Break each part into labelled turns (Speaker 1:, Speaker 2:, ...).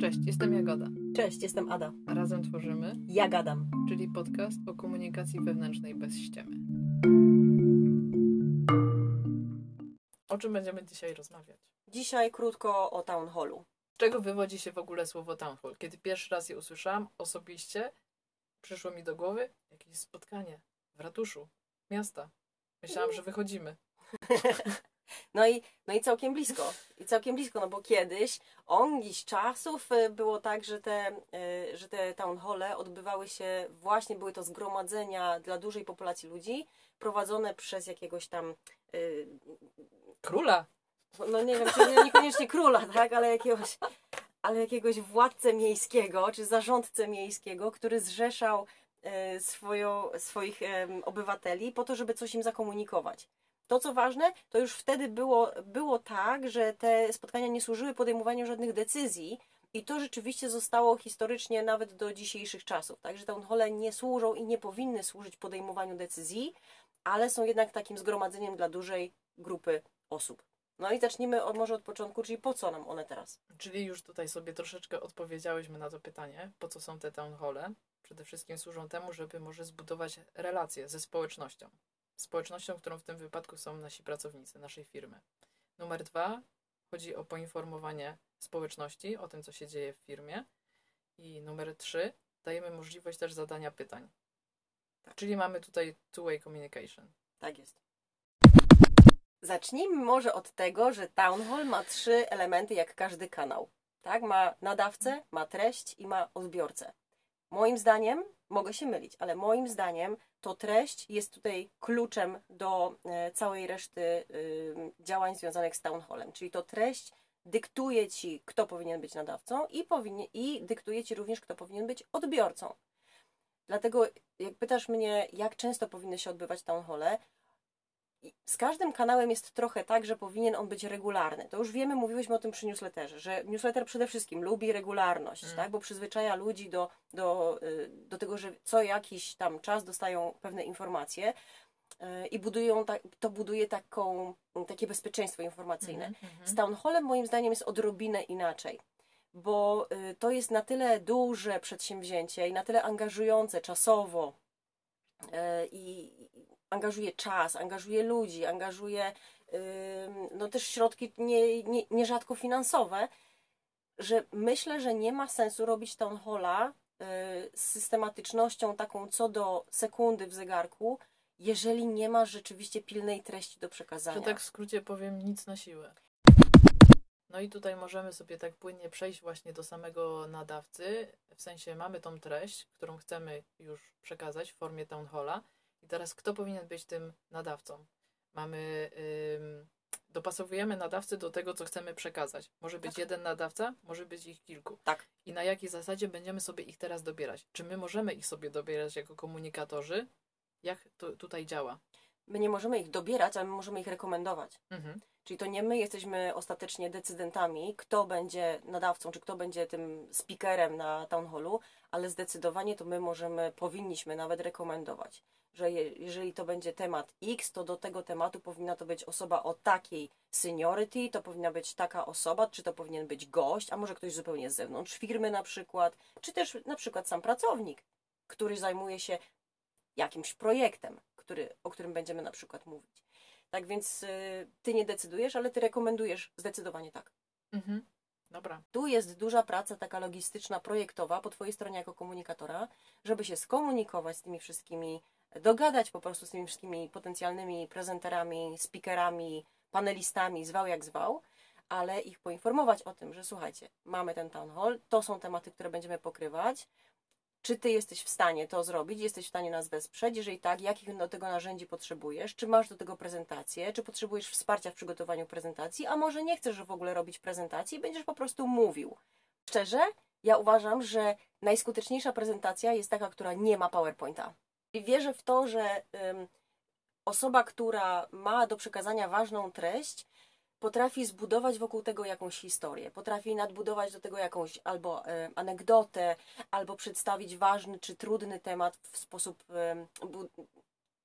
Speaker 1: Cześć, jestem Jagoda.
Speaker 2: Cześć, jestem Ada.
Speaker 1: A razem tworzymy,
Speaker 2: Ja gadam.
Speaker 1: czyli podcast o komunikacji wewnętrznej bez ściemy. O czym będziemy dzisiaj rozmawiać?
Speaker 2: Dzisiaj krótko o Town Hallu.
Speaker 1: Z czego wywodzi się w ogóle słowo town hall? Kiedy pierwszy raz je usłyszałam osobiście, przyszło mi do głowy jakieś spotkanie w ratuszu miasta. Myślałam, że wychodzimy.
Speaker 2: No i, no i całkiem blisko. I całkiem blisko, no bo kiedyś, ongiś czasów y, było tak, że te, y, że te town halle odbywały się, właśnie były to zgromadzenia dla dużej populacji ludzi, prowadzone przez jakiegoś tam, y,
Speaker 1: Króla!
Speaker 2: no nie wiem, czy nie- niekoniecznie króla, tak, ale jakiegoś, ale jakiegoś władcę miejskiego, czy zarządcę miejskiego, który zrzeszał swoją, swoich obywateli po to, żeby coś im zakomunikować. To, co ważne, to już wtedy było, było tak, że te spotkania nie służyły podejmowaniu żadnych decyzji i to rzeczywiście zostało historycznie nawet do dzisiejszych czasów. Także town nie służą i nie powinny służyć podejmowaniu decyzji, ale są jednak takim zgromadzeniem dla dużej grupy osób. No i zacznijmy od, może od początku, czyli po co nam one teraz?
Speaker 1: Czyli już tutaj sobie troszeczkę odpowiedziałyśmy na to pytanie, po co są te town. Przede wszystkim służą temu, żeby może zbudować relacje ze społecznością. Społecznością, którą w tym wypadku są nasi pracownicy, naszej firmy. Numer dwa, chodzi o poinformowanie społeczności o tym, co się dzieje w firmie. I numer trzy, dajemy możliwość też zadania pytań. Czyli mamy tutaj two-way communication.
Speaker 2: Tak jest. Zacznijmy może od tego, że Town Hall ma trzy elementy jak każdy kanał. Tak? Ma nadawcę, ma treść i ma odbiorcę. Moim zdaniem, mogę się mylić, ale moim zdaniem to treść jest tutaj kluczem do e, całej reszty y, działań związanych z Town Hallem. Czyli to treść dyktuje ci, kto powinien być nadawcą i, powinien, i dyktuje ci również, kto powinien być odbiorcą. Dlatego, jak pytasz mnie, jak często powinny się odbywać town halle, i z każdym kanałem jest trochę tak, że powinien on być regularny. To już wiemy, mówiłyśmy o tym przy newsletterze, że newsletter przede wszystkim lubi regularność,
Speaker 1: Mm.
Speaker 2: tak? bo przyzwyczaja ludzi do, do, y, do tego, że co jakiś tam czas dostają pewne informacje y, i budują tak, to buduje taką, takie bezpieczeństwo informacyjne.
Speaker 1: Mhm, mhm.
Speaker 2: Z Town Hallem moim zdaniem jest odrobinę inaczej, bo y, to jest na tyle duże przedsięwzięcie i na tyle angażujące czasowo i angażuje czas, angażuje ludzi, angażuje no też środki nie, nie, nierzadko finansowe, że myślę, że nie ma sensu robić Town Halla y, z systematycznością taką co do sekundy w zegarku, jeżeli nie ma rzeczywiście pilnej treści do przekazania.
Speaker 1: Że tak w skrócie powiem, nic na siłę. No i tutaj możemy sobie tak płynnie przejść właśnie do samego nadawcy. W sensie mamy tą treść, którą chcemy już przekazać w formie town halla. I teraz kto powinien być tym nadawcą? Mamy. Ym, dopasowujemy nadawcy do tego, co chcemy przekazać. Może być
Speaker 2: Tak.
Speaker 1: jeden nadawca, może być ich kilku.
Speaker 2: Tak.
Speaker 1: I na jakiej zasadzie będziemy sobie ich teraz dobierać? Czy my możemy ich sobie dobierać jako komunikatorzy? Jak to tutaj działa?
Speaker 2: My nie możemy ich dobierać, ale my możemy ich rekomendować.
Speaker 1: Mhm.
Speaker 2: Czyli to nie my jesteśmy ostatecznie decydentami, kto będzie nadawcą, czy kto będzie tym speakerem na town hallu, ale zdecydowanie to my możemy, powinniśmy nawet rekomendować, że je, jeżeli to będzie temat X, to do tego tematu powinna to być osoba o takiej seniority, to powinna być taka osoba, czy to powinien być gość, a może ktoś zupełnie z zewnątrz firmy na przykład, czy też na przykład sam pracownik, który zajmuje się jakimś projektem, który, o którym będziemy na przykład mówić. Tak więc y, ty nie decydujesz, ale ty rekomendujesz zdecydowanie tak.
Speaker 1: Mhm. Dobra.
Speaker 2: Tu jest duża praca taka logistyczna, projektowa po twojej stronie jako komunikatora, żeby się skomunikować z tymi wszystkimi, dogadać po prostu z tymi wszystkimi potencjalnymi prezenterami, speakerami, panelistami, zwał jak zwał, ale ich poinformować o tym, że słuchajcie, mamy ten town hall, to są tematy, które będziemy pokrywać. Czy ty jesteś w stanie to zrobić? Jesteś w stanie nas wesprzeć? Jeżeli tak, jakich do tego narzędzi potrzebujesz? Czy masz do tego prezentację? Czy potrzebujesz wsparcia w przygotowaniu prezentacji? A może nie chcesz w ogóle robić prezentacji, będziesz po prostu mówił? Szczerze, ja uważam, że najskuteczniejsza prezentacja jest taka, która nie ma PowerPointa. I wierzę w to, że osoba, która ma do przekazania ważną treść, potrafi zbudować wokół tego jakąś historię, potrafi nadbudować do tego jakąś albo anegdotę, albo przedstawić ważny czy trudny temat w sposób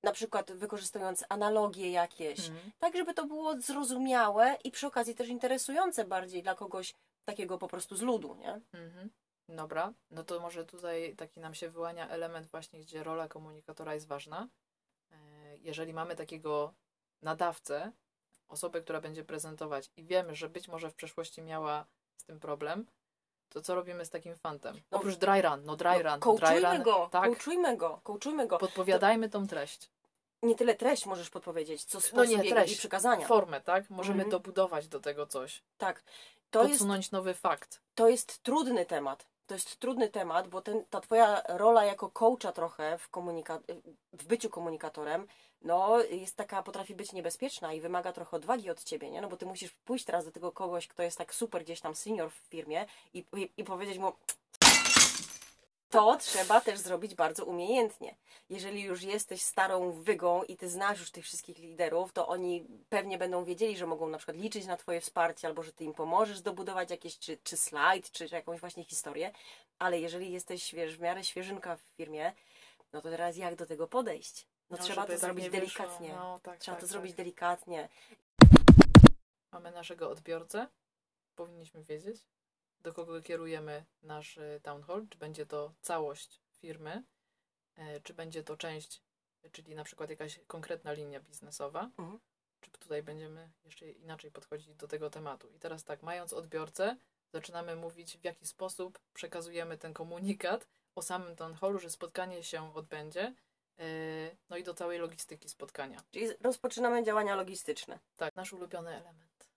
Speaker 2: na przykład wykorzystując analogie jakieś,
Speaker 1: Mhm.
Speaker 2: tak żeby to było zrozumiałe i przy okazji też interesujące bardziej dla kogoś takiego po prostu z ludu, nie?
Speaker 1: Mhm. Dobra, no to może tutaj taki nam się wyłania element właśnie, gdzie rola komunikatora jest ważna. E, Jeżeli mamy takiego nadawcę, osobę, która będzie prezentować i wiemy, że być może w przeszłości miała z tym problem, to co robimy z takim fantem?
Speaker 2: No,
Speaker 1: Oprócz dry run, no dry run, dry
Speaker 2: Coachujmy
Speaker 1: run,
Speaker 2: go,
Speaker 1: tak,
Speaker 2: go, coachujmy go.
Speaker 1: podpowiadajmy tą treść,
Speaker 2: Nie tyle treść możesz podpowiedzieć, co
Speaker 1: No
Speaker 2: sposób
Speaker 1: nie,
Speaker 2: jego
Speaker 1: treść.
Speaker 2: i przekazania.
Speaker 1: formę, tak? Możemy
Speaker 2: Mhm.
Speaker 1: dobudować do tego coś,
Speaker 2: Tak. To jest,
Speaker 1: podsunąć nowy fakt.
Speaker 2: to jest trudny temat. To jest trudny temat, bo ten, ta twoja rola jako coacha trochę w, komunika- w byciu komunikatorem, no jest taka, potrafi być niebezpieczna i wymaga trochę odwagi od ciebie, nie? No bo ty musisz pójść teraz do tego kogoś, kto jest tak super gdzieś tam senior w firmie i, i, i powiedzieć mu to trzeba też zrobić bardzo umiejętnie. Jeżeli już jesteś starą wygą i ty znasz już tych wszystkich liderów, to oni pewnie będą wiedzieli, że mogą na przykład liczyć na twoje wsparcie, albo że ty im pomożesz dobudować jakieś, czy, czy slajd, czy jakąś właśnie historię. Ale jeżeli jesteś, wiesz, w miarę świeżynka w firmie, no to teraz jak do tego podejść? No, trzeba
Speaker 1: żeby
Speaker 2: to
Speaker 1: tak
Speaker 2: zrobić delikatnie.
Speaker 1: No, tak,
Speaker 2: Trzeba
Speaker 1: tak,
Speaker 2: to
Speaker 1: tak.
Speaker 2: zrobić delikatnie.
Speaker 1: Mamy naszego odbiorcę. Powinniśmy wiedzieć, do kogo kierujemy nasz y, town hall. Czy będzie to całość firmy, e, czy będzie to część, czyli na przykład jakaś konkretna linia biznesowa,
Speaker 2: Mhm.
Speaker 1: czy tutaj będziemy jeszcze inaczej podchodzić do tego tematu. I teraz tak, mając odbiorcę, zaczynamy mówić, w jaki sposób przekazujemy ten komunikat o samym town hallu, że spotkanie się odbędzie. e, No i do całej logistyki spotkania.
Speaker 2: Czyli rozpoczynamy działania logistyczne.
Speaker 1: Tak, nasz ulubiony element.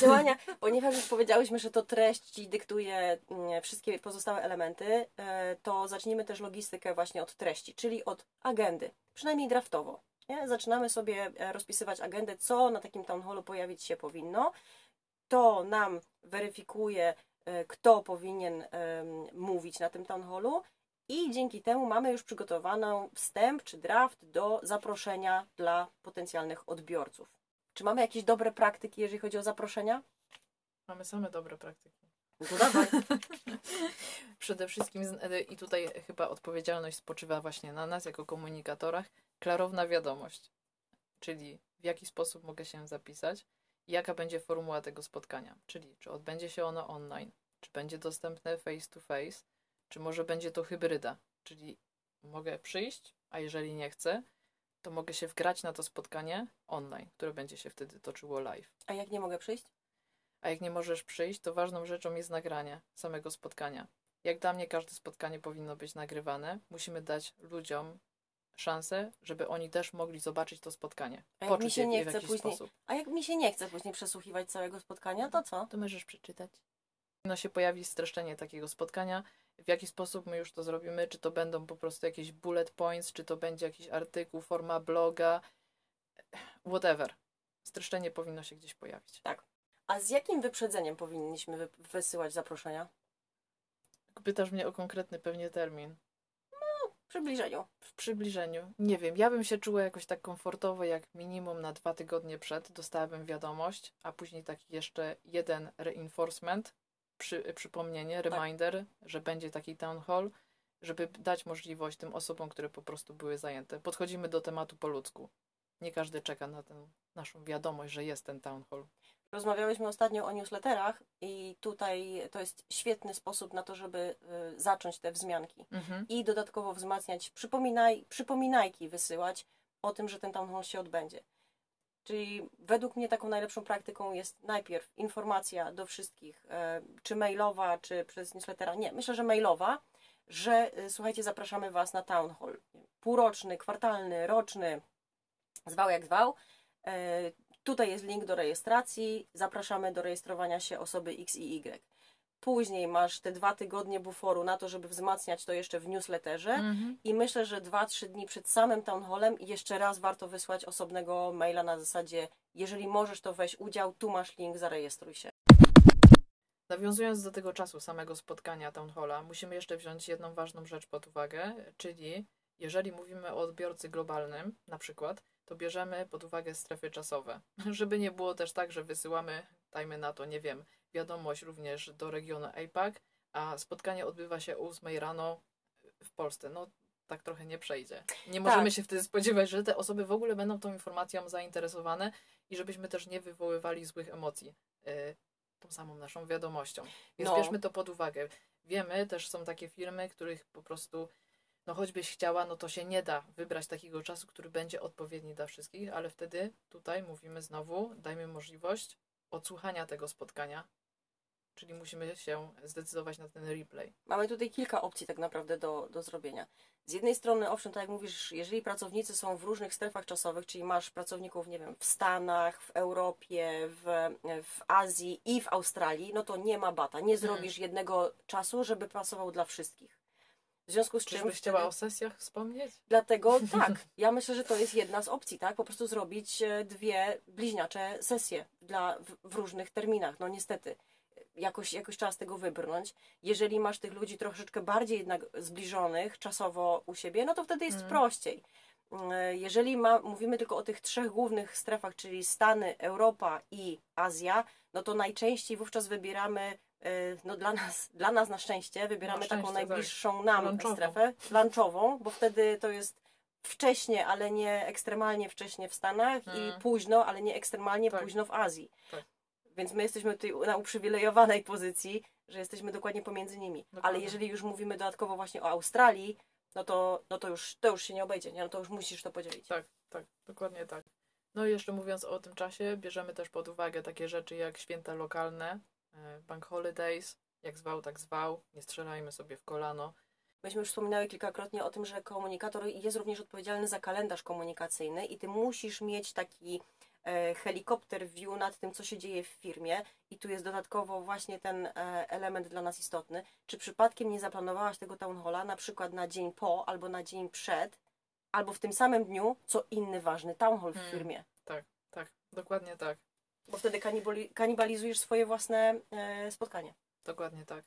Speaker 2: Działania, ponieważ już powiedziałyśmy, że to treść dyktuje mm, wszystkie pozostałe elementy, e, to zacznijmy też logistykę właśnie od treści, czyli od agendy, przynajmniej draftowo. Nie? Zaczynamy sobie e, rozpisywać agendę, co na takim town hallu pojawić się powinno. To nam weryfikuje, e, kto powinien mówić na tym town hallu i dzięki temu mamy już przygotowaną wstęp czy draft do zaproszenia dla potencjalnych odbiorców. Czy mamy jakieś dobre praktyki, jeżeli chodzi o zaproszenia?
Speaker 1: Mamy same dobre praktyki.
Speaker 2: No to dawaj.
Speaker 1: Przede wszystkim, e, i tutaj chyba odpowiedzialność spoczywa właśnie na nas jako komunikatorach, klarowna wiadomość, czyli w jaki sposób mogę się zapisać, i jaka będzie formuła tego spotkania, czyli czy odbędzie się ono online, czy będzie dostępne face to face, czy może będzie to hybryda, czyli mogę przyjść, a jeżeli nie chcę, to mogę się wgrać na to spotkanie online, które będzie się wtedy toczyło live.
Speaker 2: A jak nie mogę przyjść?
Speaker 1: A jak nie możesz przyjść, to ważną rzeczą jest nagranie samego spotkania. Jak dla mnie każde spotkanie powinno być nagrywane, musimy dać ludziom szansę, żeby oni też mogli zobaczyć to spotkanie.
Speaker 2: A jak mi się nie chce później-
Speaker 1: sposób.
Speaker 2: A jak mi się nie chce później przesłuchiwać całego spotkania, to co?
Speaker 1: To możesz przeczytać. Powinno się pojawić streszczenie takiego spotkania. W jaki sposób my już to zrobimy? Czy to będą po prostu jakieś bullet points, czy to będzie jakiś artykuł, forma bloga, whatever. Streszczenie powinno się gdzieś pojawić.
Speaker 2: A z jakim wyprzedzeniem powinniśmy wy- wysyłać zaproszenia?
Speaker 1: Pytasz mnie o konkretny pewnie termin.
Speaker 2: W przybliżeniu.
Speaker 1: w przybliżeniu. Nie wiem, ja bym się czuła jakoś tak komfortowo, jak minimum na dwa tygodnie przed dostałabym wiadomość, a później taki jeszcze jeden reinforcement, przy, przypomnienie,
Speaker 2: Tak.
Speaker 1: reminder, że będzie taki town hall, żeby dać możliwość tym osobom, które po prostu były zajęte. Podchodzimy do tematu po ludzku. Nie każdy czeka na tę naszą wiadomość, że jest ten town hall.
Speaker 2: Rozmawiałyśmy ostatnio o newsletterach i tutaj to jest świetny sposób na to, żeby y, zacząć te wzmianki.
Speaker 1: Mhm.
Speaker 2: I dodatkowo wzmacniać, przypominaj, przypominajki wysyłać o tym, że ten town hall się odbędzie. Czyli według mnie taką najlepszą praktyką jest najpierw informacja do wszystkich, e, czy mailowa, czy przez newslettera. Nie, myślę, że mailowa, że y, słuchajcie, zapraszamy Was na town hall. Półroczny, kwartalny, roczny, zwał jak zwał. E, Tutaj jest link do rejestracji. Zapraszamy do rejestrowania się osoby X i Y. Później masz te dwa tygodnie buforu na to, żeby wzmacniać to jeszcze w newsletterze.
Speaker 1: Mhm.
Speaker 2: I myślę, że 2-3 dni przed samym town hallem jeszcze raz warto wysłać osobnego maila na zasadzie jeżeli możesz, to weź udział, tu masz link, zarejestruj się.
Speaker 1: Nawiązując do tego czasu samego spotkania town halla, musimy jeszcze wziąć jedną ważną rzecz pod uwagę, czyli jeżeli mówimy o odbiorcy globalnym, na przykład, to bierzemy pod uwagę strefy czasowe. Żeby nie było też tak, że wysyłamy, dajmy na to, nie wiem, wiadomość również do regionu APAC, a spotkanie odbywa się o 8 rano w Polsce. No tak trochę nie przejdzie. Nie możemy
Speaker 2: Tak.
Speaker 1: się wtedy spodziewać, że te osoby w ogóle będą tą informacją zainteresowane i żebyśmy też nie wywoływali złych emocji y, tą samą naszą wiadomością. Więc
Speaker 2: No.
Speaker 1: bierzmy to pod uwagę. Wiemy, też są takie firmy, których po prostu, no choćbyś chciała, no to się nie da wybrać takiego czasu, który będzie odpowiedni dla wszystkich, ale wtedy tutaj mówimy znowu, dajmy możliwość odsłuchania tego spotkania, czyli musimy się zdecydować na ten replay.
Speaker 2: Mamy tutaj kilka opcji tak naprawdę do, do zrobienia. Z jednej strony, owszem, tak jak mówisz, jeżeli pracownicy są w różnych strefach czasowych, czyli masz pracowników, nie wiem, w Stanach, w Europie, w, w Azji i w Australii, no to nie ma bata. Nie zrobisz jednego czasu, żeby pasował dla wszystkich. W związku z czym...
Speaker 1: Czyżbyś
Speaker 2: wtedy-
Speaker 1: chciała o sesjach wspomnieć?
Speaker 2: Dlatego tak, ja myślę, że to jest jedna z opcji, tak? Po prostu zrobić e, dwie bliźniacze sesje dla, w, w różnych terminach. No niestety, jakoś, jakoś trzeba z tego wybrnąć. Jeżeli masz tych ludzi troszeczkę bardziej jednak zbliżonych czasowo u siebie, no to wtedy jest
Speaker 1: Mhm.
Speaker 2: prościej. E, Jeżeli ma, mówimy tylko o tych trzech głównych strefach, czyli Stany, Europa i Azja, no to najczęściej wówczas wybieramy, e, no dla nas, dla nas na szczęście, wybieramy
Speaker 1: Na
Speaker 2: taką
Speaker 1: szczęście, tak.
Speaker 2: najbliższą nam
Speaker 1: Lunchową.
Speaker 2: strefę, lunchową, bo wtedy to jest wcześnie, ale nie ekstremalnie wcześnie w Stanach
Speaker 1: Mhm.
Speaker 2: i późno, ale nie ekstremalnie
Speaker 1: Tak.
Speaker 2: późno w Azji.
Speaker 1: Tak.
Speaker 2: Więc my jesteśmy tutaj na uprzywilejowanej pozycji, że jesteśmy dokładnie pomiędzy nimi. Ale
Speaker 1: Dokładnie.
Speaker 2: jeżeli już mówimy dodatkowo właśnie o Australii, no to, no to, już, to już się nie obejdzie, nie? No to już musisz to podzielić.
Speaker 1: Tak, tak, dokładnie tak. No i jeszcze mówiąc o tym czasie, bierzemy też pod uwagę takie rzeczy jak święta lokalne, e, bank holidays, jak zwał, tak zwał, nie strzelajmy sobie w kolano.
Speaker 2: Myśmy już wspominały kilkakrotnie o tym, że komunikator jest również odpowiedzialny za kalendarz komunikacyjny i ty musisz mieć taki helikopter view nad tym, co się dzieje w firmie i tu jest dodatkowo właśnie ten e, element dla nas istotny. Czy przypadkiem nie zaplanowałaś tego town halla na przykład na dzień po albo na dzień przed, albo w tym samym dniu, co inny ważny town hall w
Speaker 1: Hmm.
Speaker 2: firmie?
Speaker 1: Tak, dokładnie tak,
Speaker 2: Bo wtedy kanibali- kanibalizujesz swoje własne e, spotkanie.
Speaker 1: dokładnie tak.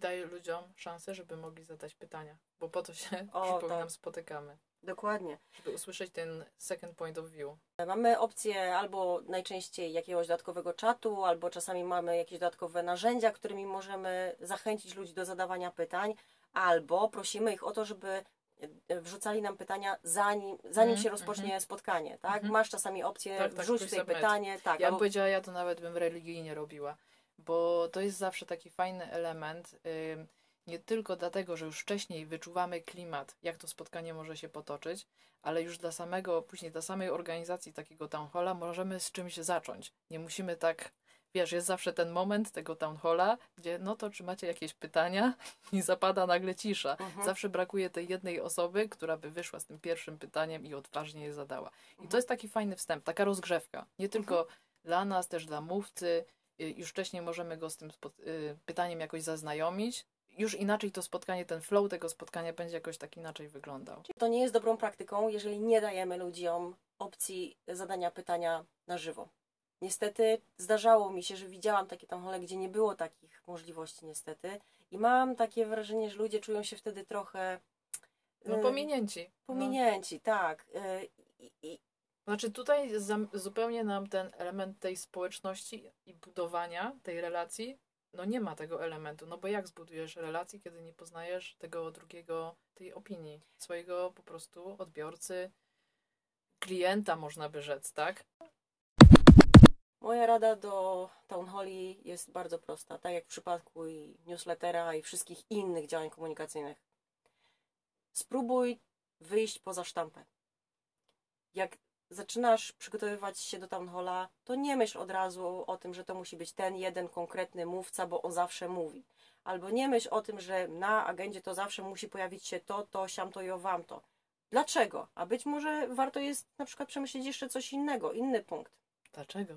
Speaker 1: Daję ludziom szansę, żeby mogli zadać pytania, bo po to się,
Speaker 2: O,
Speaker 1: przypominam,
Speaker 2: tak.
Speaker 1: spotykamy,
Speaker 2: Dokładnie.
Speaker 1: żeby usłyszeć ten second point of view.
Speaker 2: Mamy opcję albo najczęściej jakiegoś dodatkowego czatu, albo czasami mamy jakieś dodatkowe narzędzia, którymi możemy zachęcić ludzi do zadawania pytań, albo prosimy ich o to, żeby e, wrzucali nam pytania zanim, zanim
Speaker 1: Mhm,
Speaker 2: się rozpocznie spotkanie, tak?
Speaker 1: Mhm.
Speaker 2: Masz czasami opcję
Speaker 1: Tak, tak,
Speaker 2: wrzuć
Speaker 1: ktoś
Speaker 2: tutaj pytanie, tak,
Speaker 1: Ja bym
Speaker 2: albo,
Speaker 1: powiedziała, ja to nawet bym religijnie robiła, bo to jest zawsze taki fajny element. Nie tylko dlatego, że już wcześniej wyczuwamy klimat, jak to spotkanie może się potoczyć, ale już dla samego, później dla samej organizacji takiego town halla możemy z czymś zacząć. Nie musimy tak, wiesz, jest zawsze ten moment tego town halla, gdzie no to czy macie jakieś pytania i zapada nagle cisza.
Speaker 2: Mhm.
Speaker 1: Zawsze brakuje tej jednej osoby, która by wyszła z tym pierwszym pytaniem i odważnie je zadała. I
Speaker 2: Mhm.
Speaker 1: to jest taki fajny wstęp, taka rozgrzewka. Nie tylko dla nas, też dla mówcy. Y, Już wcześniej możemy go z tym y, pytaniem jakoś zaznajomić. Już inaczej to spotkanie, ten flow tego spotkania będzie jakoś tak inaczej wyglądał.
Speaker 2: to nie jest dobrą praktyką, jeżeli nie dajemy ludziom opcji zadania pytania na żywo. Niestety zdarzało mi się, że widziałam takie tam hole, gdzie nie było takich możliwości niestety i mam takie wrażenie, że ludzie czują się wtedy trochę
Speaker 1: No
Speaker 2: y,
Speaker 1: pominięci. No.
Speaker 2: pominięci, tak. I, i,
Speaker 1: Znaczy tutaj zupełnie nam ten element tej społeczności i budowania tej relacji, no nie ma tego elementu. No bo jak zbudujesz relację, kiedy nie poznajesz tego drugiego, tej opinii, swojego po prostu odbiorcy, klienta można by rzec, tak?
Speaker 2: moja rada do Town Halli jest bardzo prosta, tak jak w przypadku i newslettera i wszystkich innych działań komunikacyjnych. Spróbuj wyjść poza sztampę. Jak zaczynasz przygotowywać się do Town Halla, to nie myśl od razu o tym, że to musi być ten jeden konkretny mówca, bo on zawsze mówi. Albo nie myśl o tym, że na agendzie to zawsze musi pojawić się to, to, siam to i owam to. Dlaczego? A być może warto jest na przykład przemyśleć jeszcze coś innego, inny punkt.
Speaker 1: Dlaczego?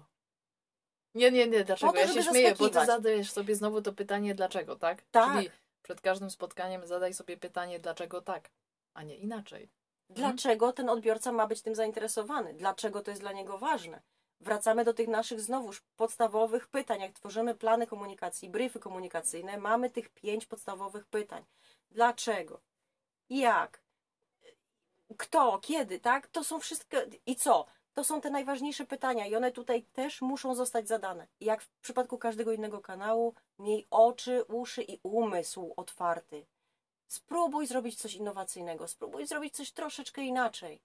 Speaker 1: Nie, nie, nie, dlaczego?
Speaker 2: to,
Speaker 1: ja się śmieję, bo ty zadajesz sobie znowu to pytanie dlaczego, tak?
Speaker 2: Tak.
Speaker 1: Czyli przed każdym spotkaniem zadaj sobie pytanie dlaczego tak, a nie inaczej.
Speaker 2: Dlaczego ten odbiorca ma być tym zainteresowany? Dlaczego to jest dla niego ważne? Wracamy do tych naszych znowuż podstawowych pytań. Jak tworzymy plany komunikacji, briefy komunikacyjne, mamy tych pięć podstawowych pytań. Dlaczego? Jak? Kto? Kiedy? Tak? To są wszystkie. I co? To są te najważniejsze pytania i one tutaj też muszą zostać zadane. Jak w przypadku każdego innego kanału, miej oczy, uszy i umysł otwarty. Spróbuj zrobić coś innowacyjnego, spróbuj zrobić coś troszeczkę inaczej.